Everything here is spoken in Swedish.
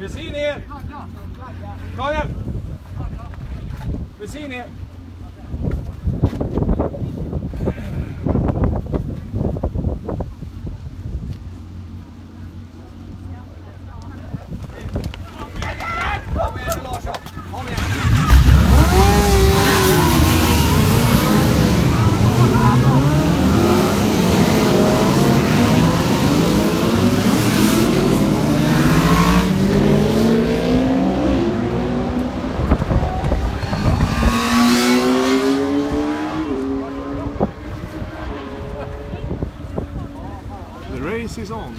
Bensin ner! Kom igen! Bensin ner! The race is on.